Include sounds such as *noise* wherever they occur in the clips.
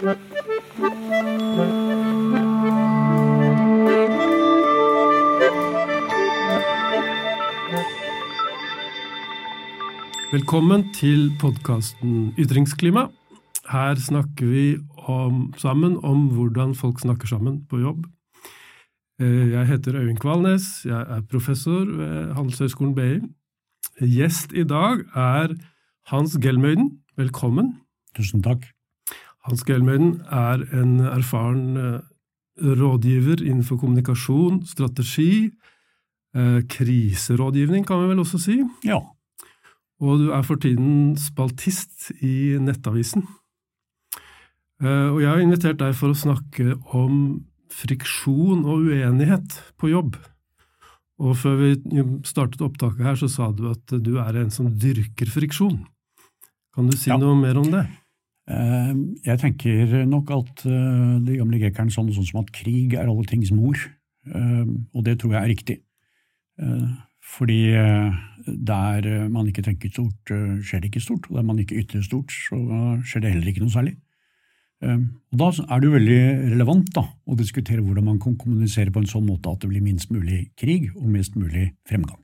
Velkommen til podkasten Ytringsklima. Her snakker vi om, sammen om hvordan folk snakker sammen på jobb. Eh, jeg heter Øyvind Kvalnes, jeg er professor ved Handelshøyskolen BI. Gjest i dag er Hans Gelmøyden. Velkommen. Tusen takk. Hans Gelmøyden er en erfaren eh, rådgiver innenfor kommunikasjon, strategi, eh, kriserådgivning, kan vi vel også si. Ja. Og du er for tiden spaltist i Nettavisen. Og jeg har invitert deg for å snakke om friksjon og uenighet på jobb. Og før vi startet opptaket her, så sa du at du er en som dyrker friksjon. Kan du si Ja. noe mer om det? Eh, Jeg tenker nok at eh, de gamle grekerne sånn, sånn som at krig er alle tings mor, Eh, og det tror jeg er riktig. Fordi der man ikke tenker stort, skjer det ikke stort, og der man ikke ytrer stort, så skjer det heller ikke noe særlig. Og Da er det jo veldig relevant da, å diskutere hvordan man kan kommunisere på en sånn måte at det blir minst mulig krig og mest mulig fremgang.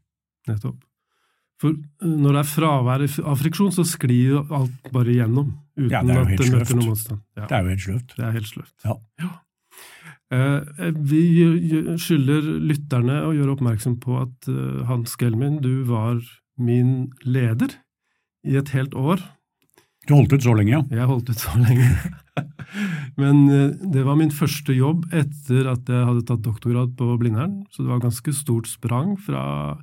Nettopp. For eh, når det er fravær av friksjon, så sklir alt bare igjennom. Uten Ja, det at det møter noen motstand. Ja, Det er jo helt sløvt. det er helt sløvt. Ja. Eh, Vi gjør- gjør- skylder lytterne å gjøre oppmerksom på at eh, Hans Gelmin, du var min leder i et helt år. Du holdt ut så lenge, ja. Jeg holdt ut så lenge. *laughs* Men eh, det var min første jobb etter at jeg hadde tatt doktorgrad på Blindern, så det var ganske stort sprang fra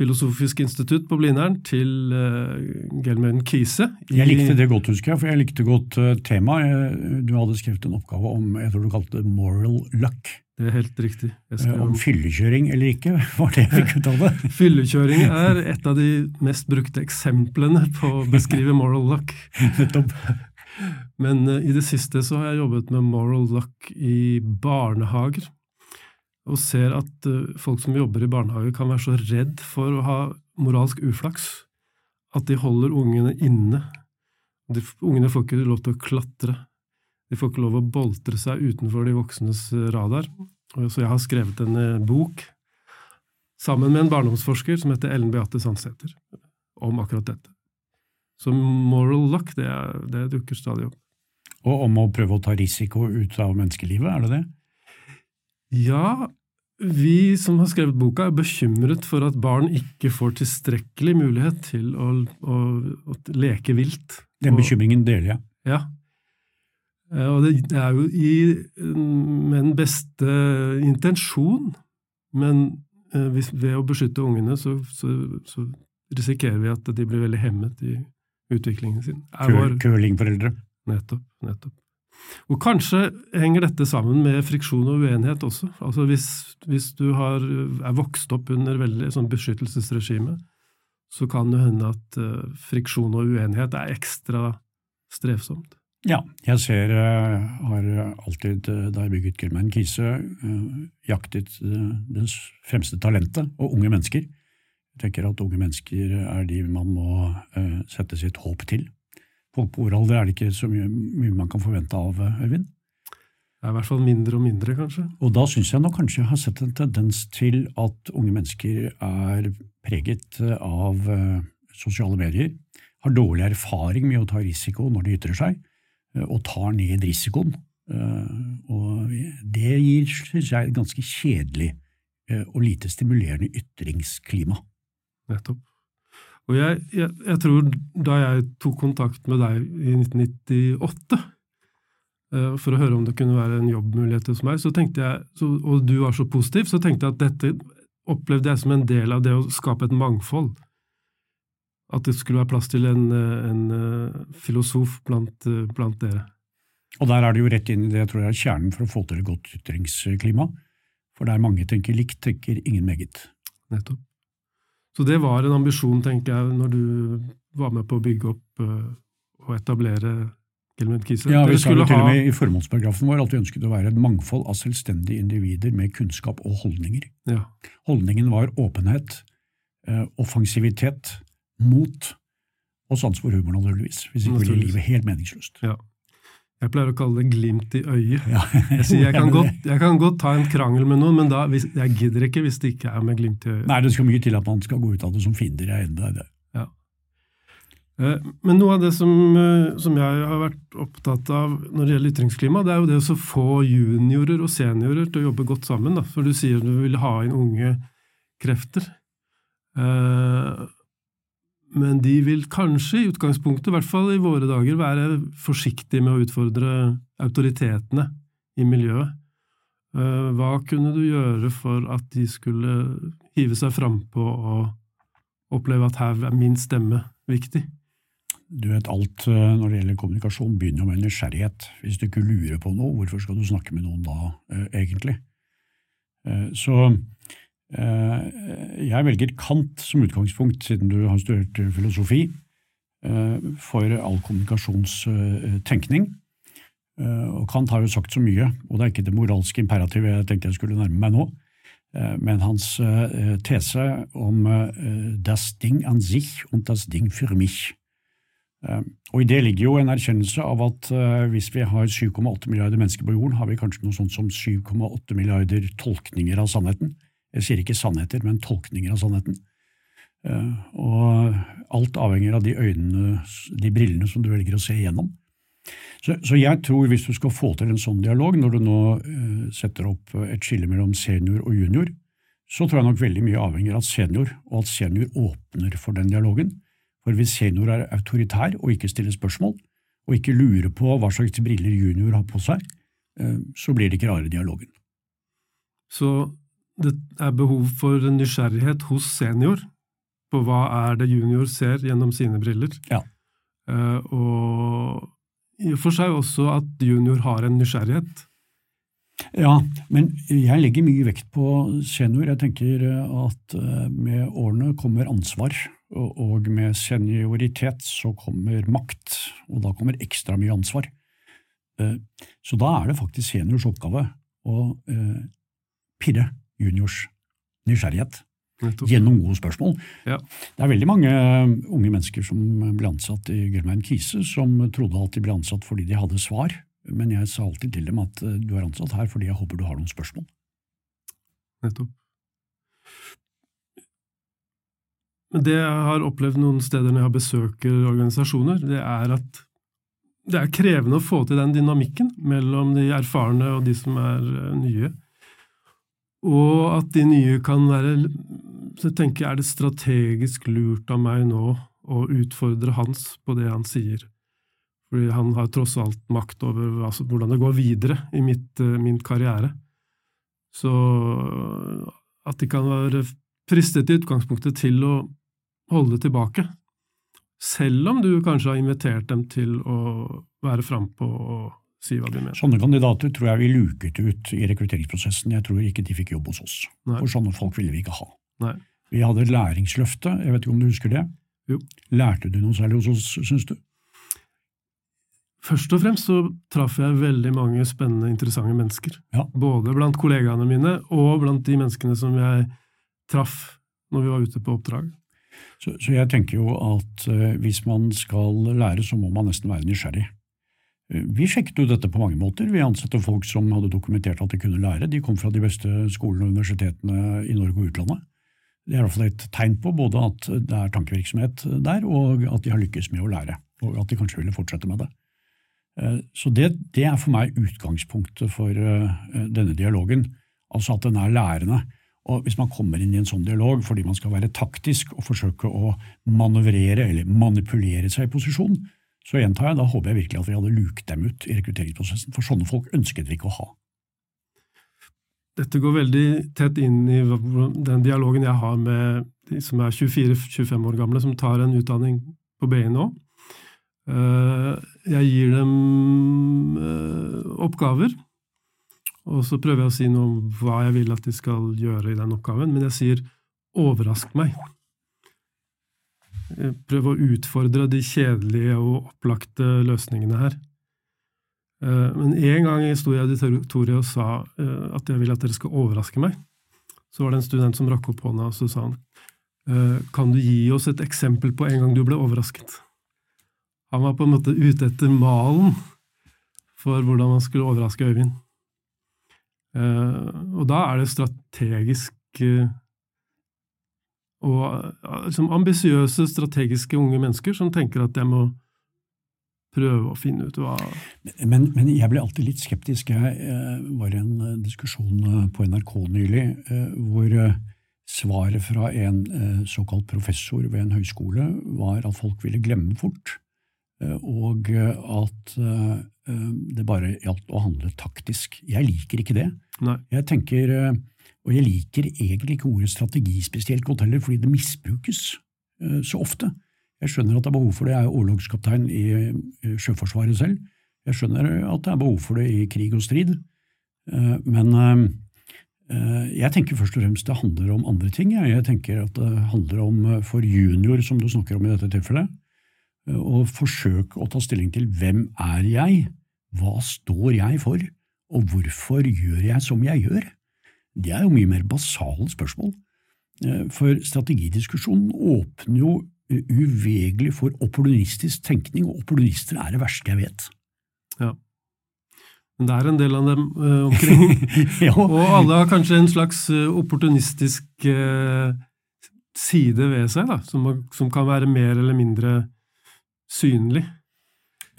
Filosofisk institutt på Blindern til uh, Gelmen Kise. i- Jeg likte det godt, husker jeg, for jeg likte godt uh, temaet. Du hadde skrevet en oppgave om jeg tror du kalte det moral luck. Det er helt riktig. Eh, skrev Om om fyllekjøring eller ikke, *laughs* var det jeg fikk ut av det. *laughs* Fyllekjøring er et av de mest brukte eksemplene på å beskrive moral luck. *laughs* Nettopp. Men uh, i det siste så har jeg jobbet med moral luck i barnehager, og ser at eh, folk som jobber i barnehage kan være så redd for å ha moralsk uflaks at de holder ungene inne. De, ungene får ikke lov til å klatre. De får ikke lov å boltre seg utenfor de voksnes eh, radar. Så jeg har skrevet en eh, bok sammen med en barndomsforsker som heter Ellen Beate Sandsæter, om akkurat dette. Så moral luck, det, er, det dukker stadig opp. Og om å prøve å ta risiko ut av menneskelivet, er det det? Ja, vi som har skrevet boka, er bekymret for at barn ikke får tilstrekkelig mulighet til å, å, å leke vilt. Den bekymringen deler jeg. Ja. Eh, Og det er jo i, med den beste intensjon, men eh, hvis, ved å beskytte ungene, så, så, så risikerer vi at de blir veldig hemmet i utviklingen sin. Kø- vår- Curlingforeldre. Nettopp. nettopp. Og kanskje henger dette sammen med friksjon og uenighet også. Altså Hvis, hvis du har, er vokst opp under veldig sånn beskyttelsesregime, så kan det hende at uh, friksjon og uenighet er ekstra strevsomt. Ja, jeg ser, uh, har alltid, uh, da jeg bygget Gilman Kise, jaktet det fremste talentet, og unge mennesker. Jeg tenker at unge mennesker er de man må sette sitt håp til. Folk på vår alder er det ikke så mye, mye man kan forvente av, eh, Øyvind. Det er i hvert fall mindre og mindre, kanskje. Og da syns jeg nok kanskje jeg har sett en tendens til at unge mennesker er preget av eh, sosiale medier, har dårlig erfaring med å ta risiko når de ytrer seg, eh, og tar ned risikoen. Eh, Og det gir, syns jeg, et ganske kjedelig eh, og lite stimulerende ytringsklima. Nettopp. Og jeg, jeg, jeg tror da jeg tok kontakt med deg i 1998 eh, for å høre om det kunne være en jobbmulighet hos meg, så tenkte jeg, så, og du var så positiv, så tenkte jeg at dette opplevde jeg som en del av det å skape et mangfold. At det skulle være plass til en, eh, en eh, filosof blant, eh, blant dere. Og der er det jo rett inn i det jeg tror er kjernen for å få til et godt ytringsklima. For der mange tenker likt, tenker ingen meget. Nettopp. Så det var en ambisjon, tenker jeg, når du var med på å bygge opp eh, og etablere Gilmund Kise. Ja, Vi sa jo skulle til og med i formålsparagrafen vår at vi ønsket å være et mangfold av selvstendige individer med kunnskap og holdninger. Ja, Holdningen var åpenhet, eh, offensivitet, mot og sans for humor, naturligvis. Hvis ikke blir livet helt meningsløst. ja. Jeg pleier å kalle det glimt i øyet. Ja. Jeg sier jeg kan, *laughs* godt, jeg kan godt ta en krangel med noen, men da, hvis, jeg gidder ikke hvis det ikke er med glimt i øyet. Nei, det skal mye til at man skal gå ut av det som er deg i det. Ja. Men noe av det som, eh, som jeg har vært opptatt av når det gjelder ytringsklima, det er jo det å få juniorer og seniorer til å jobbe godt sammen. Da. For du sier du vil ha inn unge krefter. Eh, Men de vil kanskje i utgangspunktet, i hvert fall i våre dager, være forsiktige med å utfordre autoritetene i miljøet. Eh, Hva kunne du gjøre for at de skulle hive seg frampå og oppleve at her er min stemme viktig? Du vet, Alt eh, når det gjelder kommunikasjon, begynner med nysgjerrighet. Hvis du ikke lurer på noe, hvorfor skal du snakke med noen da, eh, egentlig? Så jeg velger Kant som utgangspunkt, siden du har studert eh, filosofi, eh, for all kommunikasjonstenkning. Eh, og Kant har jo sagt så mye, og det er ikke det moralske imperativet jeg tenkte jeg skulle nærme meg nå, eh, men hans eh, tese om eh, das Ding an sich und das Ding für mich. Eh, Og I det ligger jo en erkjennelse av at eh, hvis vi har 7,8 milliarder mennesker på jorden, har vi kanskje noe sånt som 7,8 milliarder tolkninger av sannheten. Jeg sier ikke sannheter, men tolkninger av sannheten. Eh, Og alt avhenger av de øynene, de brillene som du velger å se igjennom. Så, så jeg tror hvis du skal få til en sånn dialog, når du nå eh, setter opp et skille mellom senior og junior, så tror jeg nok veldig mye avhenger av senior, og at senior åpner for den dialogen. For hvis senior er autoritær og ikke stiller spørsmål, og ikke lurer på hva slags briller junior har på seg, eh, så blir det ikke rare dialogen. Så det er behov for nysgjerrighet hos senior på hva er det junior ser gjennom sine briller. Ja. Uh, og i og for seg også at junior har en nysgjerrighet. Ja, men jeg legger mye vekt på senior. Jeg tenker at eh, med årene kommer ansvar, og med senioritet så kommer makt, og da kommer ekstra mye ansvar. Eh, Så da er det faktisk seniors oppgave å pirre juniors nysgjerrighet Nettopp. gjennom gode spørsmål. Ja. Det er veldig mange eh, unge mennesker som ble ansatt i Gullmein Kise, som trodde at de ble ansatt fordi de hadde svar, men jeg sa alltid til dem at eh, du er ansatt her fordi jeg håper du har noen spørsmål. Nettopp. Det jeg har opplevd noen steder når jeg besøker organisasjoner, det er at det er krevende å få til den dynamikken mellom de erfarne og de som er eh, nye. Og at de nye kan være Så jeg tenker, er det strategisk lurt av meg nå å utfordre Hans på det han sier? Fordi han har tross alt makt over altså, hvordan det går videre i mitt, eh, min karriere. Så at de kan være fristet i utgangspunktet til å holde tilbake, selv om du kanskje har invitert dem til å være frampå og si hva de mener. Sånne kandidater tror jeg vi luket ut i rekrutteringsprosessen. Jeg tror ikke de fikk jobb hos oss. Nei. For sånne folk ville vi ikke ha. Nei. Vi hadde læringsløftet, jeg vet ikke om du husker det? Jo. Lærte du noe særlig hos oss, syns du? Først og fremst så traff jeg veldig mange spennende, interessante mennesker. Ja. Både blant kollegaene mine og blant de menneskene som jeg traff når vi var ute på oppdrag. Så, så jeg tenker jo at uh, hvis man skal lære, så må man nesten være nysgjerrig. Vi sjekket jo dette på mange måter. Vi ansatte folk som hadde dokumentert at de kunne lære. De kom fra de beste skolene og universitetene i Norge og utlandet. Det er i hvert fall et tegn på både at det er tankevirksomhet der, og at de har lykkes med å lære, og at de kanskje ville fortsette med det. Eh, Så det, det er for meg utgangspunktet for eh, denne dialogen, altså at den er lærende. Og hvis man kommer inn i en sånn dialog fordi man skal være taktisk og forsøke å manøvrere eller manipulere seg i posisjon, så gjentar jeg, da håper jeg virkelig at vi hadde luket dem ut i rekrutteringsprosessen, for sånne folk ønsket vi ikke å ha. Dette går veldig tett inn i den dialogen jeg har med de som er 24-25 år gamle, som tar en utdanning på BI nå. Eh, Jeg gir dem eh, oppgaver, og så prøver jeg å si noe om hva jeg vil at de skal gjøre i den oppgaven, men jeg sier 'overrask meg'. Jeg prøver å utfordre de kjedelige og opplagte løsningene her. Eh, Men en gang sto jeg i auditoriet og sa eh, at jeg vil at dere skal overraske meg. Så var det en student som rakk opp hånda, og så sa han eh, kan du gi oss et eksempel på en gang du ble overrasket? Han var på en måte ute etter malen for hvordan man skulle overraske Øyvind. Og da er det strategisk og liksom ambisiøse, strategiske unge mennesker som tenker at jeg må prøve å finne ut hva Men, men jeg ble alltid litt skeptisk. Jeg eh, var i en eh, diskusjon eh, på NRK nylig hvor svaret fra en såkalt professor ved en høyskole var at folk ville glemme fort, og at det bare gjaldt å handle taktisk. Jeg liker ikke det. Nei. Jeg tenker, og jeg liker egentlig ikke ordet strategi spesielt godt heller, fordi det misbrukes så ofte. Jeg skjønner at det er behov for det. Jeg er orlogskaptein i Sjøforsvaret selv. Jeg skjønner at det er behov for det i krig og strid. Eh, men eh, eh, jeg tenker først og fremst det handler om andre ting. Jeg tenker at det handler om, for junior, som du snakker om i dette tilfellet, å forsøke å ta stilling til hvem er jeg, hva står jeg for, og hvorfor gjør jeg som jeg gjør? Det er jo mye mer basale spørsmål. For strategidiskusjonen åpner jo uvegelig for opportunistisk tenkning, og opportunister er det verste jeg vet. Ja. Men det er en del av dem uh, omkring, *laughs* ja. og alle har kanskje en slags opportunistisk uh, side ved seg, da, som, som, kan være mer eller mindre synlig.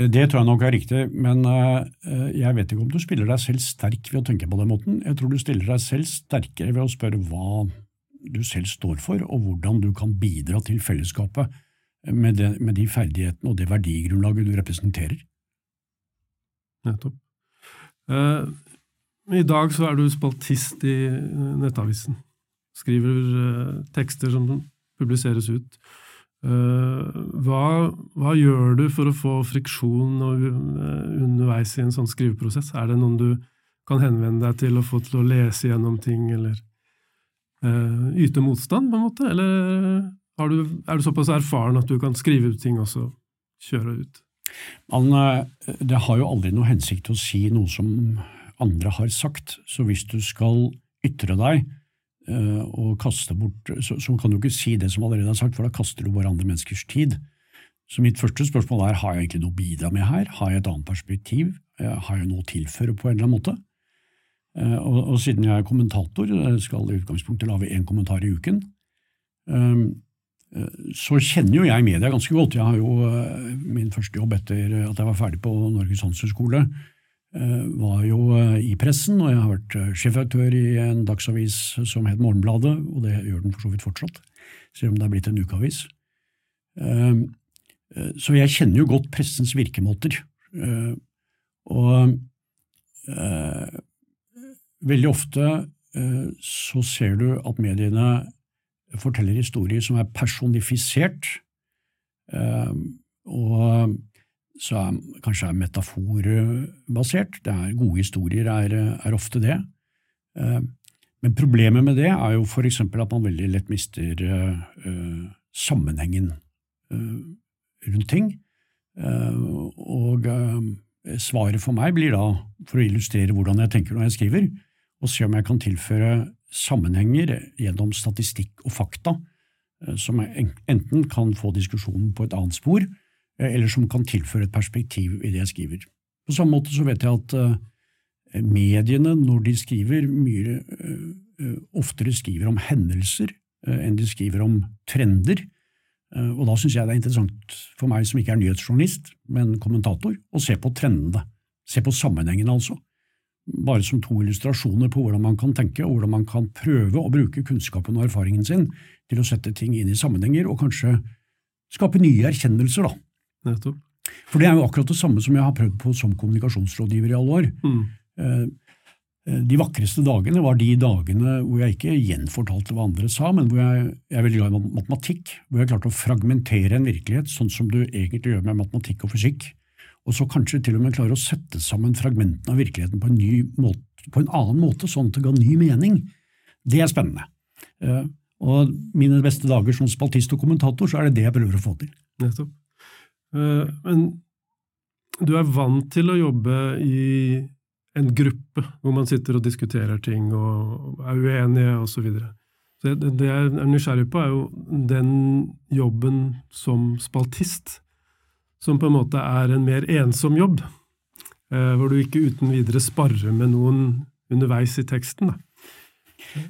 Det tror jeg nok er riktig, men jeg vet ikke om du spiller deg selv sterk ved å tenke på den måten. Jeg tror du stiller deg selv sterkere ved å spørre hva du selv står for, og hvordan du kan bidra til fellesskapet med, det, med de ferdighetene og det verdigrunnlaget du representerer. Nettopp. Uh, I dag så er du spaltist i eh, Nettavisen. Skriver uh, tekster som publiseres ut. Eh, hva, hva, gjør du for å få friksjon uh, underveis i en sånn skriveprosess? Er det noen du kan henvende deg til og få til å lese gjennom ting, eller? uh, yte motstand, på en måte? Eller du, er du såpass erfaren at du kan skrive ut ting og så kjøre ut? Man, eh, det har jo aldri noe hensikt å si noe som andre har sagt, så hvis du skal ytre deg og kaste bort, så, så, kan du ikke si det som allerede er sagt, for da kaster du bare andre menneskers tid. Så mitt første spørsmål er har jeg egentlig noe å bidra med her, har jeg et annet perspektiv, har jeg noe å tilføre på en eller annen måte? Eh, og, og, siden jeg er kommentator, skal i utgangspunktet lage én kommentar i uken, ehm, eh, så kjenner jo jeg media ganske godt. Jeg har jo eh, Min første jobb etter at jeg var ferdig på Norges handelshøyskole, var jo i pressen, og jeg har vært sjefredaktør i en dagsavis som het Morgenbladet, og det gjør den for så vidt fortsatt, selv om det er blitt en ukeavis. Så jeg kjenner jo godt pressens virkemåter. Og Veldig ofte eh, så ser du at mediene forteller historier som er personifisert, eh, og så er, kanskje er metaforbasert. Det er Gode historier er, er ofte det. Eh, men problemet med det er jo for eksempel at man veldig lett mister sammenhengen rundt ting. og svaret for meg blir da, for å illustrere hvordan jeg tenker når jeg skriver, og se om jeg kan tilføre sammenhenger gjennom statistikk og fakta eh, som enten kan få diskusjonen på et annet spor, eh, eller som kan tilføre et perspektiv i det jeg skriver. På samme måte så vet jeg at eh, mediene, når de skriver, mye oftere skriver om hendelser enn de skriver om trender. Og da syns jeg det er interessant for meg som ikke er nyhetsjournalist, men kommentator, å se på trendene. Se på sammenhengen, altså bare som to illustrasjoner på hvordan man kan tenke, og hvordan man kan prøve å bruke kunnskapen og erfaringen sin til å sette ting inn i sammenhenger, og kanskje skape nye erkjennelser, da. Nettopp. For det er jo akkurat det samme som jeg har prøvd på som kommunikasjonsrådgiver i alle år. Mm. Eh, eh, de vakreste dagene var de dagene hvor jeg ikke gjenfortalte hva andre sa, men hvor jeg, jeg er veldig glad i matematikk, hvor jeg klarte å fragmentere en virkelighet, sånn som du egentlig gjør med matematikk og fysikk og så kanskje til og med klare å sette sammen fragmentene av virkeligheten på en, måte, på en, annen måte, sånn at det ga ny mening, det er spennende. Uh, og mine beste dager som spaltist og kommentator, så er det det jeg prøver å få til. Nettopp. Uh, men du er vant til å jobbe i en gruppe hvor man sitter og diskuterer ting og er uenige osv. Så, videre. det, det jeg er nysgjerrig på, er jo den jobben som spaltist som på en måte er en mer ensom jobb. eh, hvor du ikke uten videre sparrer med noen underveis i teksten. Da.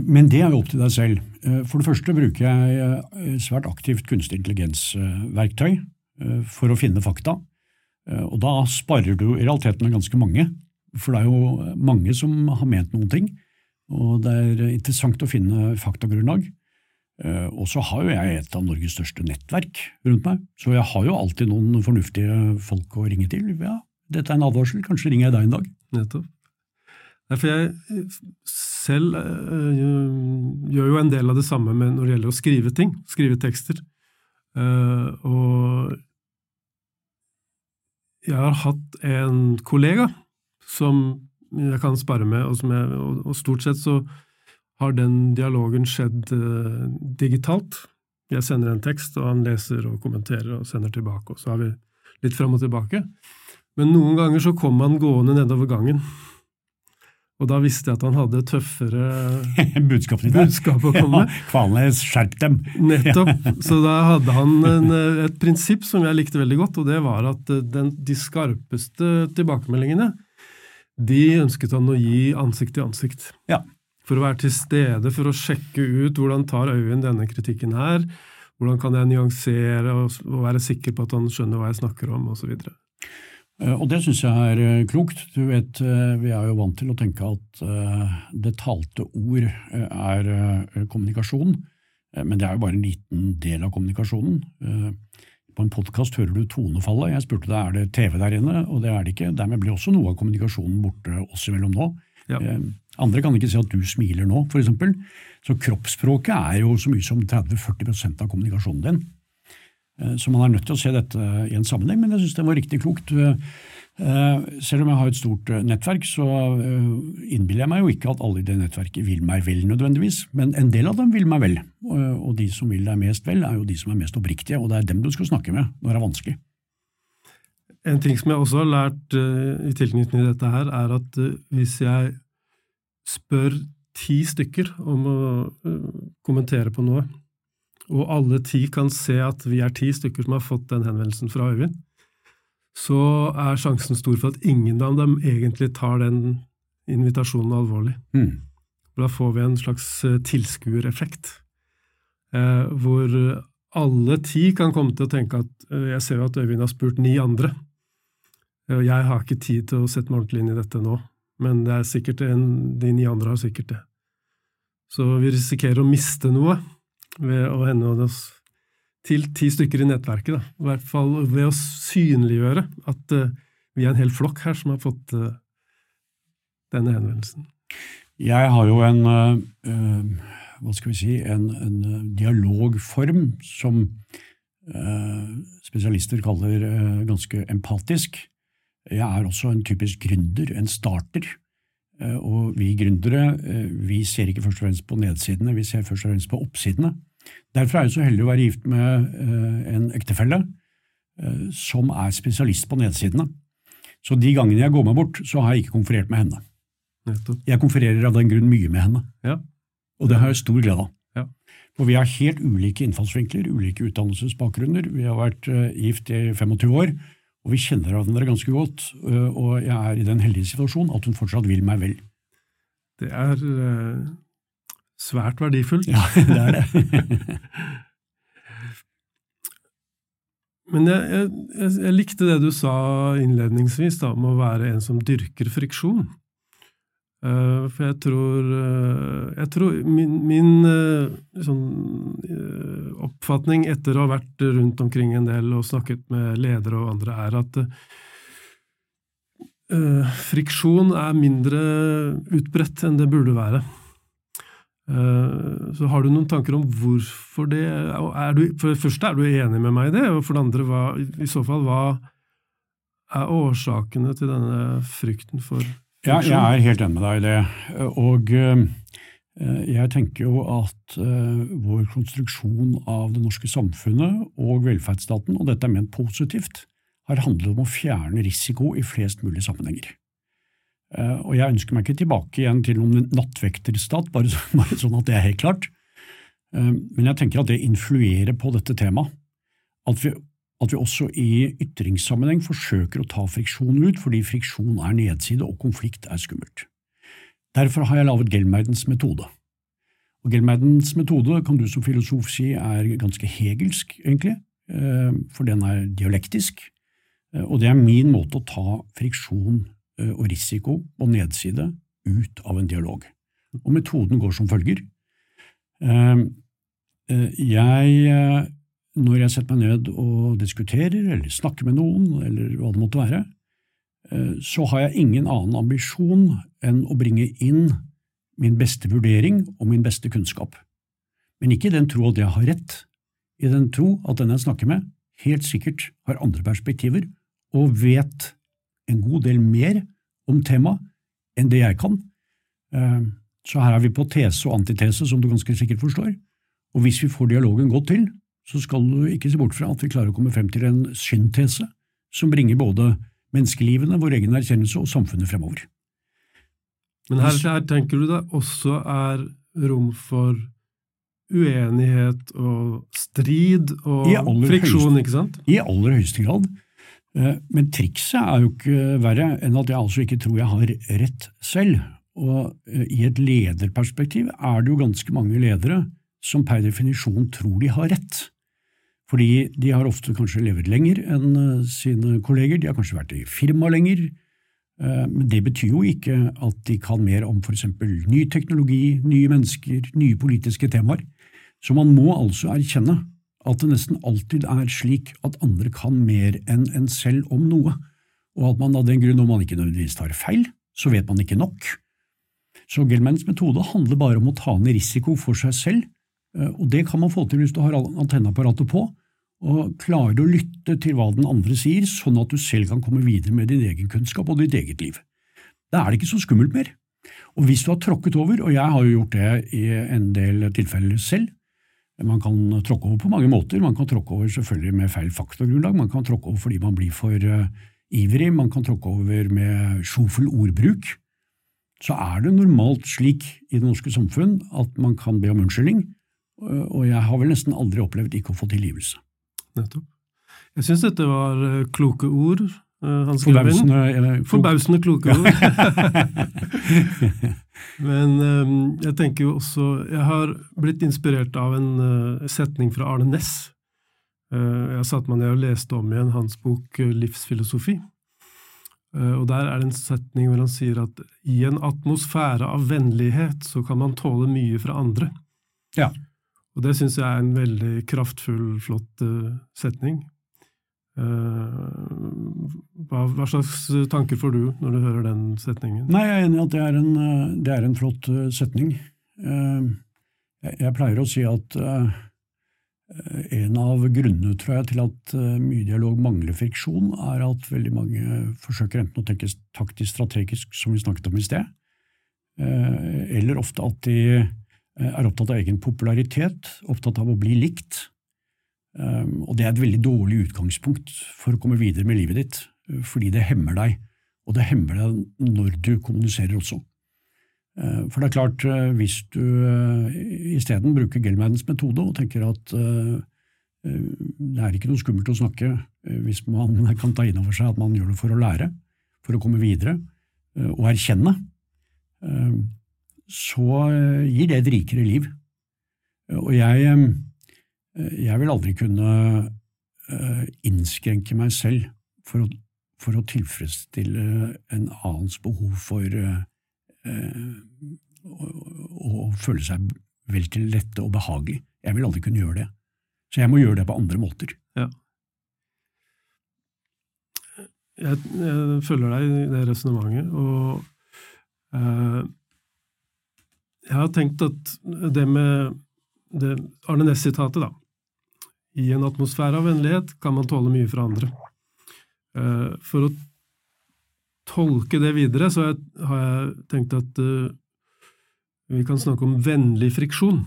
Men det er jo opp til deg selv. Eh, for det første bruker jeg eh, svært aktivt kunstig intelligens-verktøy for å finne fakta. Og da sparer du i realiteten ganske mange, for det er jo mange som har ment noen ting. Og det er interessant å finne faktagrunnlag. Eh, og så har jo jeg et av Norges største nettverk rundt meg, så jeg har jo alltid noen fornuftige folk å ringe til. Ja, dette er en advarsel, kanskje ringer jeg deg en dag. Nettopp. For jeg selv gjør jo en del av det samme når det gjelder å skrive ting, skrive tekster. Og jeg har hatt en kollega som jeg kan spare med, og, jeg, og, og stort sett så har den dialogen skjedd eh, digitalt. Jeg sender en tekst, og han leser og kommenterer og sender tilbake, og så har vi litt fram og tilbake. Men noen ganger så kom han gående nedover gangen, og da visste jeg at han hadde tøffere *laughs* budskap, budskap å komme med. *laughs* Ja, Kvalnes, skjerp dem! Nettopp. Så da hadde han en, et prinsipp som jeg likte veldig godt, og det var at eh, den, de skarpeste tilbakemeldingene de ønsket han å gi ansikt til ansikt. Ja for å være til stede, for å sjekke ut hvordan tar Øyvind denne kritikken her, hvordan kan jeg nyansere og, være sikker på at han skjønner hva jeg snakker om, osv. Eh, og det syns jeg er eh, klokt. Du vet, eh, Vi er jo vant til å tenke at det talte ord er kommunikasjon, men det er jo bare en liten del av kommunikasjonen. På en podkast hører du tonefallet. Jeg spurte deg er det TV der inne, og det er det ikke. Dermed blir også noe av kommunikasjonen borte oss imellom nå. Ja. Andre kan ikke si at du smiler nå, f.eks. Så kroppsspråket er jo så mye som 30-40 av kommunikasjonen din. Eh, så man er nødt til å se dette i en sammenheng, men jeg syns det var riktig klokt. Eh, selv om jeg har et stort eh, nettverk, så innbiller jeg meg jo ikke at alle i det nettverket vil meg vel nødvendigvis, men en del av dem vil meg vel. Og de som vil deg mest vel, er jo de som er mest oppriktige, og det er dem du skal snakke med når det er vanskelig. En ting som jeg også har lært i tilknytning til dette her, er at hvis jeg spør ti stykker om å kommentere på noe, og alle ti kan se at vi er ti stykker som har fått den henvendelsen fra Øyvind, så er sjansen stor for at ingen av dem egentlig tar den invitasjonen alvorlig. Mm. Da får vi en slags uh, tilskuereffekt, eh, hvor alle ti kan komme til å tenke at uh, jeg ser jo at Øyvind har spurt ni andre, og jeg har ikke tid til å sette meg ordentlig inn i dette nå men det er sikkert en, de ni andre har sikkert det. Så vi risikerer å miste noe ved å henvende oss til ti stykker i nettverket, da. i hvert fall ved å synliggjøre at uh, vi er en hel flokk her som har fått uh, denne henvendelsen. Jeg har jo en, uh, hva skal vi si, en, en dialogform som spesialister kaller ganske empatisk. Jeg er også en typisk gründer, en starter. Eh, og vi gründere eh, vi ser ikke først og fremst på nedsidene, vi ser først og fremst på oppsidene. Derfor er jeg så heldig å være gift med eh, en ektefelle som er spesialist på nedsidene. Så de gangene jeg går meg bort, så har jeg ikke konferert med henne. Jeg konfererer av den grunn mye med henne, ja. og det har jeg stor glede av. Ja. For vi har helt ulike innfallsvinkler, ulike utdannelsesbakgrunner. Vi har vært gift i 25 år, og vi kjenner hverandre ganske godt, øh, og jeg er i den heldige situasjonen at hun fortsatt vil meg vel. Det er uh, svært verdifullt. Ja, *laughs* det er det. *laughs* Men jeg, jeg, jeg, likte det du sa innledningsvis da, om å være en som dyrker friksjon. Uh, for jeg tror, uh, jeg tror Min, min uh, sånn, oppfatning etter å ha vært rundt omkring en del og snakket med ledere og andre, er at friksjon er mindre utbredt enn det burde være. Så har du noen tanker om hvorfor det er du, For det første, er du enig med meg i det? Og for det andre, hva, i så fall, hva er årsakene til denne frykten for ja, jeg er helt enig med deg i det. Og eh, jeg tenker jo at eh, vår konstruksjon av det norske samfunnet og velferdsstaten, og dette er ment positivt, har handlet om å fjerne risiko i flest mulig sammenhenger. Eh, og jeg ønsker meg ikke tilbake igjen til noen nattvekterstat, bare, *laughs* bare sånn at det er helt klart. Men jeg tenker at det influerer på dette temaet. At vi at vi også i ytringssammenheng forsøker å ta friksjon ut, fordi friksjon er nedside og konflikt er skummelt. Derfor har jeg laget Gelmeidens metode. Og Gelmeidens metode kan du som filosof si er ganske hegelsk, egentlig, eh, for den er dialektisk, eh, og det er min måte å ta friksjon eh, og risiko og nedside ut av en dialog. Og metoden går som følger. Jeg når jeg setter meg ned og diskuterer eller snakker med noen, eller hva det måtte være, eh, så har jeg ingen annen ambisjon enn å bringe inn min beste vurdering og min beste kunnskap. Men ikke i den tro at jeg har rett, i den tro at den jeg snakker med, helt sikkert har andre perspektiver og vet en god del mer om temaet enn det jeg kan. Eh, så her er vi på tese og antitese, som du ganske sikkert forstår, og hvis vi får dialogen godt til, så skal du ikke se bort fra at vi klarer å komme frem til en syntese som bringer både menneskelivene, vår egen erkjennelse og samfunnet fremover. Men her, her tenker du det også er rom for uenighet og strid og friksjon, høyeste, ikke sant? I aller høyeste grad. Eh, men trikset er jo ikke verre enn at jeg altså ikke tror jeg har rett selv. Og eh, i et lederperspektiv er det jo ganske mange ledere som per definisjon tror de har rett. Fordi de har ofte kanskje levd lenger enn eh, sine kolleger, de har kanskje vært i firma lenger, eh, men det betyr jo ikke at de kan mer om eksempel ny teknologi, nye mennesker, nye politiske temaer. Så man må altså erkjenne at det nesten alltid er slik at andre kan mer enn en selv om noe, og at man av den grunn, om man ikke nødvendigvis tar feil, så vet man ikke nok. Så Gelmans metode handler bare om å ta ned risiko for seg selv og det kan man få til hvis du har antenneapparatet på, og klarer å lytte til hva den andre sier, sånn at du selv kan komme videre med din egen kunnskap og ditt eget liv. Da er det ikke så skummelt mer. Og hvis du har tråkket over, og jeg har jo gjort det i en del tilfeller selv, man kan tråkke over på mange måter, man kan tråkke over selvfølgelig med feil faktagrunnlag, man kan tråkke over fordi man blir for uh, ivrig, man kan tråkke over med sjofel ordbruk, så er det normalt slik i det norske samfunn at man kan be om unnskyldning, og jeg har vel nesten aldri opplevd ikke å få tilgivelse. Nettopp. Jeg syns dette var eh, kloke ord. Eh, Hans Forbausende, klok. Forbausende kloke ord. *laughs* Men um, jeg tenker jo også Jeg har blitt inspirert av en setning fra Arne Næss. Jeg har satt meg ned og leste om igjen hans bok Livsfilosofi. Og Der er det en setning hvor han sier at i en atmosfære av vennlighet så kan man tåle mye fra andre. Ja. Og det syns jeg er en veldig kraftfull, flott uh, setning. Uh, hva, hva, slags tanker får du når du hører den setningen? Nei, Jeg er enig i at det er en, eh, det er en flott setning. Jeg, jeg, pleier å si at en av grunnene tror jeg, til at mye dialog mangler friksjon, er at veldig mange forsøker enten å tenke taktisk strategisk, som vi snakket om i sted, eller ofte at de Eh, er opptatt av egen popularitet, opptatt av å bli likt. Ehm, og det er et veldig dårlig utgangspunkt for å komme videre med livet ditt, eh, fordi det hemmer deg, og det hemmer deg når du kommuniserer også. Eh, for det er klart, hvis du isteden bruker Gelmans metode og tenker at det er ikke noe skummelt å snakke hvis man *laughs* kan ta inn over seg at man gjør det for å lære, for å komme videre, og erkjenne, så eh, gir det et rikere liv. Og jeg, eh, jeg vil aldri kunne eh, innskrenke meg selv for å, for å tilfredsstille en annens behov for å, å føle seg vel til rette og behagelig. Jeg vil aldri kunne gjøre det. Så jeg må gjøre det på andre måter. Ja. Jeg, jeg følger deg i det resonnementet, og eh, jeg har tenkt at det med det Arne Næss-sitatet, da I en atmosfære av vennlighet kan man tåle mye fra andre. Eh, for å tolke det videre, så har jeg tenkt at eh, vi kan snakke om vennlig friksjon,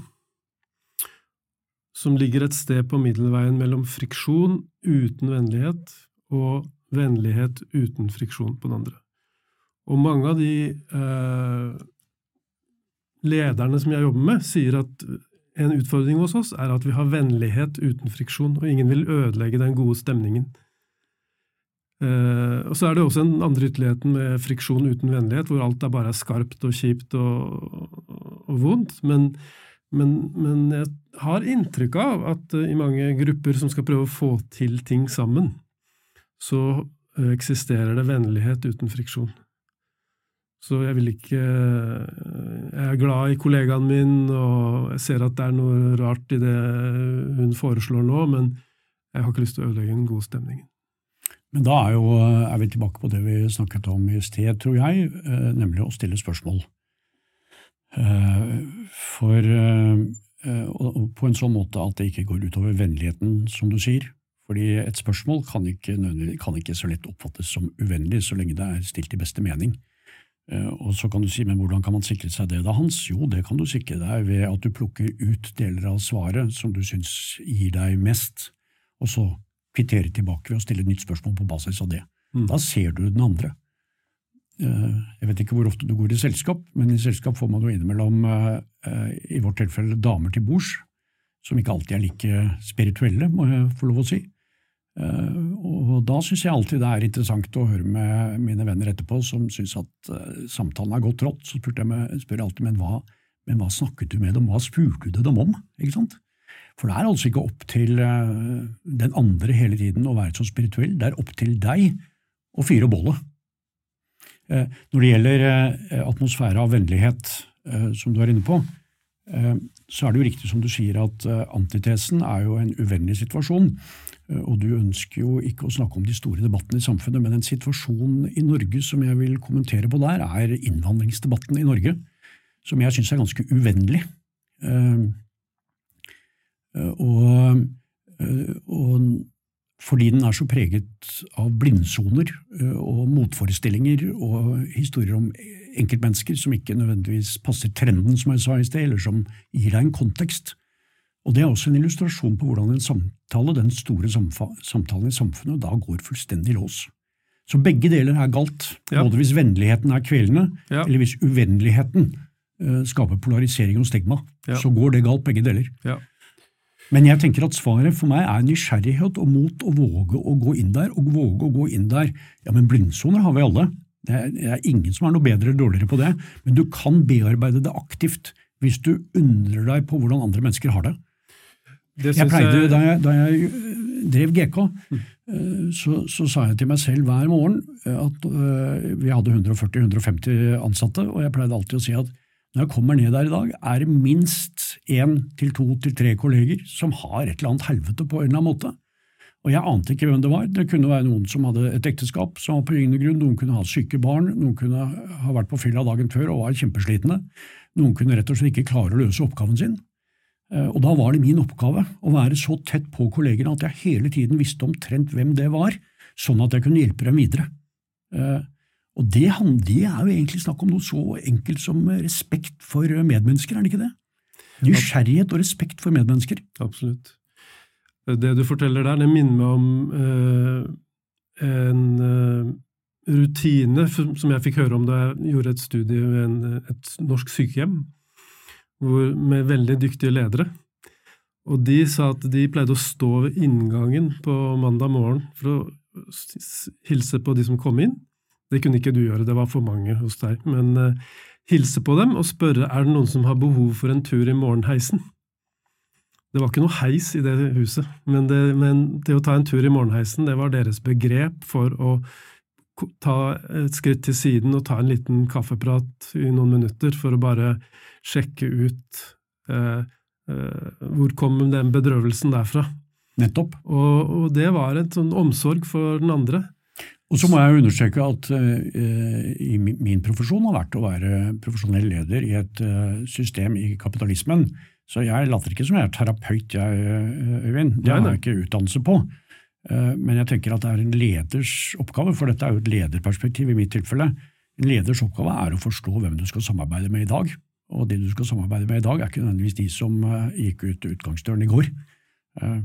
som ligger et sted på middelveien mellom friksjon uten vennlighet og vennlighet uten friksjon på den andre. Og mange av de eh, lederne som jeg jobber med, sier at en utfordring hos oss er at vi har vennlighet uten friksjon, og ingen vil ødelegge den gode stemningen. Uh, og Så er det også den andre ytterligheten med friksjon uten vennlighet, hvor alt er bare skarpt og kjipt og, og vondt. Men, men, men, jeg har inntrykk av at uh, i mange grupper som skal prøve å få til ting sammen, så uh, eksisterer det vennlighet uten friksjon. Så jeg vil ikke Jeg er glad i kollegaen min, og jeg ser at det er noe rart i det hun foreslår nå, men jeg har ikke lyst til å ødelegge den gode stemningen. Men da er, jo, er vi tilbake på det vi snakket om i sted, tror jeg, eh, nemlig å stille spørsmål. Eh, for eh, på en sånn måte at det ikke går utover vennligheten, som du sier. Fordi et spørsmål kan ikke, kan ikke så lett oppfattes som uvennlig så lenge det er stilt i beste mening. Og så kan du si, men hvordan kan man sikre seg det da, Hans? Jo, det kan du sikre deg ved at du plukker ut deler av svaret som du syns gir deg mest, og så kvittere tilbake ved å stille et nytt spørsmål på basis av det. Mm. Da ser du den andre. Eh, jeg vet ikke hvor ofte du går i selskap, men i selskap får man jo innimellom, eh, i vårt tilfelle, damer til bords, som ikke alltid er like spirituelle, må jeg få lov å si. Eh, og da syns jeg alltid det er interessant å høre med mine venner etterpå som syns at samtalen er godt trådt. Så spør jeg, spør jeg alltid men hva, men hva snakket du med dem, hva spurte du dem om? Ikke sant? For det er altså ikke opp til eh, den andre hele tiden å være så spirituell, det er opp til deg å fyre bollet. Eh, når det gjelder eh, atmosfære av vennlighet, som du er inne på, så er det jo riktig som du sier at antitesen er jo en uvennlig situasjon. Og du ønsker jo ikke å snakke om de store debattene i samfunnet, men en situasjon i Norge som jeg vil kommentere på der, er innvandringsdebatten i Norge, som jeg syns er ganske uvennlig. Eh, og, eh, og, fordi den er så preget av blindsoner eh, og motforestillinger og historier om enkeltmennesker som ikke nødvendigvis passer trenden, som jeg sa i sted, eller som gir deg en kontekst. Og Det er også en illustrasjon på hvordan en samtale, den store samtalen i samfunnet, da går fullstendig lås. Så begge deler er galt, ja. både hvis vennligheten er kvelende, ja. eller hvis uvennligheten uh, skaper polarisering og stigma. Ja. Så går det galt, begge deler. Ja. Men jeg tenker at svaret for meg er nysgjerrighet og mot å våge å gå inn der, og våge å gå inn der. Ja, men blindsoner har vi alle. Det er, det er ingen som er noe bedre eller dårligere på det, men du kan bearbeide det aktivt hvis du undrer deg på hvordan andre mennesker har det. Jeg pleide. Da, jeg, da jeg drev GK, mm. så, så, sa jeg til meg selv hver morgen at uh, vi hadde 140-150 ansatte, og jeg pleide alltid å si at når jeg kommer ned der i dag, er det minst én til to til tre kolleger som har et eller annet helvete på en eller annen måte. Og jeg ante ikke hvem det var. Det kunne være noen som hadde et ekteskap som var på gyngende grunn, noen kunne ha syke barn, noen kunne ha vært på fylla dagen før og var kjempeslitne, noen kunne rett og slett ikke klare å løse oppgaven sin. Eh, og da var det min oppgave å være så tett på kollegene at jeg hele tiden visste omtrent hvem det var, sånn at jeg kunne hjelpe dem videre. Eh, og det, er jo egentlig snakk om noe så enkelt som respekt for medmennesker, er det ikke det? Nysgjerrighet og respekt for medmennesker. Absolutt. Det du forteller der, det minner meg om uh, en uh, rutine som jeg fikk høre om da jeg gjorde et studie ved et norsk sykehjem hvor, med veldig dyktige ledere. Og de sa at de pleide å stå ved inngangen på mandag morgen for å hilse på de som kom inn, det kunne ikke du gjøre, det var for mange hos deg. Men uh, hilse på dem og spørre er det noen som har behov for en tur i morgenheisen. Det var ikke noe heis i det huset, men det, men det å ta en tur i morgenheisen det var deres begrep for å ta et skritt til siden og ta en liten kaffeprat i noen minutter for å bare sjekke ut eh, eh, hvor kom den bedrøvelsen derfra. Nettopp. Og, og det var en sånn omsorg for den andre. Og så må jeg understreke at i min profesjon har vært å være profesjonell leder i et uh, system i kapitalismen. Så jeg later ikke som jeg er terapeut, jeg, eh, Øyvind. Det har jeg ikke utdannelse på. Uh, men jeg tenker at det er en leders oppgave, for dette er jo et lederperspektiv i mitt tilfelle. En leders oppgave er å forstå hvem du skal samarbeide med i dag. Og de du skal samarbeide med i dag, er ikke nødvendigvis de som gikk ut utgangsdøren i går,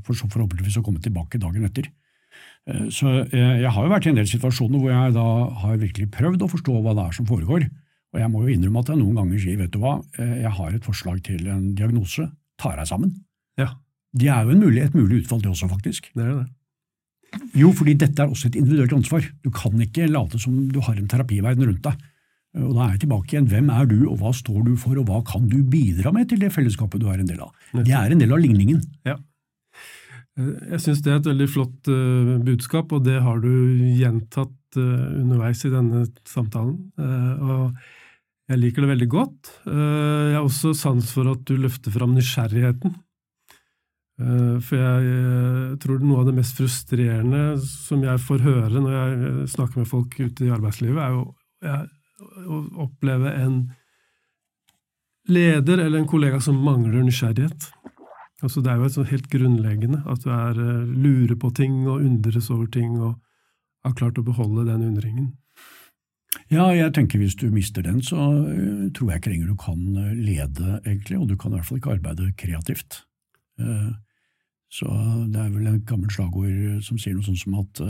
for så forhåpentligvis å komme tilbake dagen etter. Eh, så eh, jeg har jo vært i en del situasjoner hvor jeg da har virkelig prøvd å forstå hva det er som foregår. Og jeg må jo innrømme at jeg noen ganger sier vet du hva, eh, jeg har et forslag til en diagnose, tar deg sammen. Ja. Det er jo mulig, et mulig utfall, det også, faktisk. Det er det. Jo, fordi dette er også et individuelt ansvar. Du kan ikke late som du har en terapiverden rundt deg. Og Da er jeg tilbake igjen. Hvem er du, og hva står du for, og hva kan du bidra med til det fellesskapet du er en del av? Det er en del av ligningen. Ja. Eh, jeg syns det er et veldig flott uh, budskap, og det har du gjentatt uh, underveis i denne samtalen. Og jeg liker det veldig godt. jeg har også sans for at du løfter fram nysgjerrigheten. For jeg tror noe av det mest frustrerende som jeg får høre når jeg snakker med folk ute i arbeidslivet, er jo å oppleve en leder eller en kollega som mangler nysgjerrighet. Altså det er jo helt grunnleggende at du er, lurer på ting og undres over ting og har klart å beholde den undringen. Ja, jeg tenker hvis du mister den, så tror jeg ikke lenger du kan lede, egentlig, og du kan i hvert fall ikke arbeide kreativt. Så det er vel et gammelt slagord som sier noe sånt som at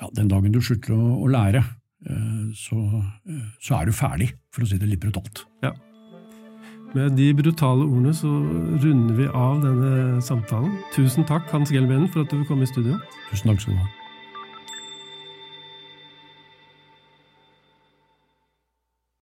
ja, den dagen du slutter å, å lære, Eh, så, eh, så, er du ferdig, for å si det litt brutalt. Ja. Med de brutale ordene så runder vi av denne samtalen. Tusen takk, Hans Gelbenen, for at du kom i studio. Tusen takk skal du ha.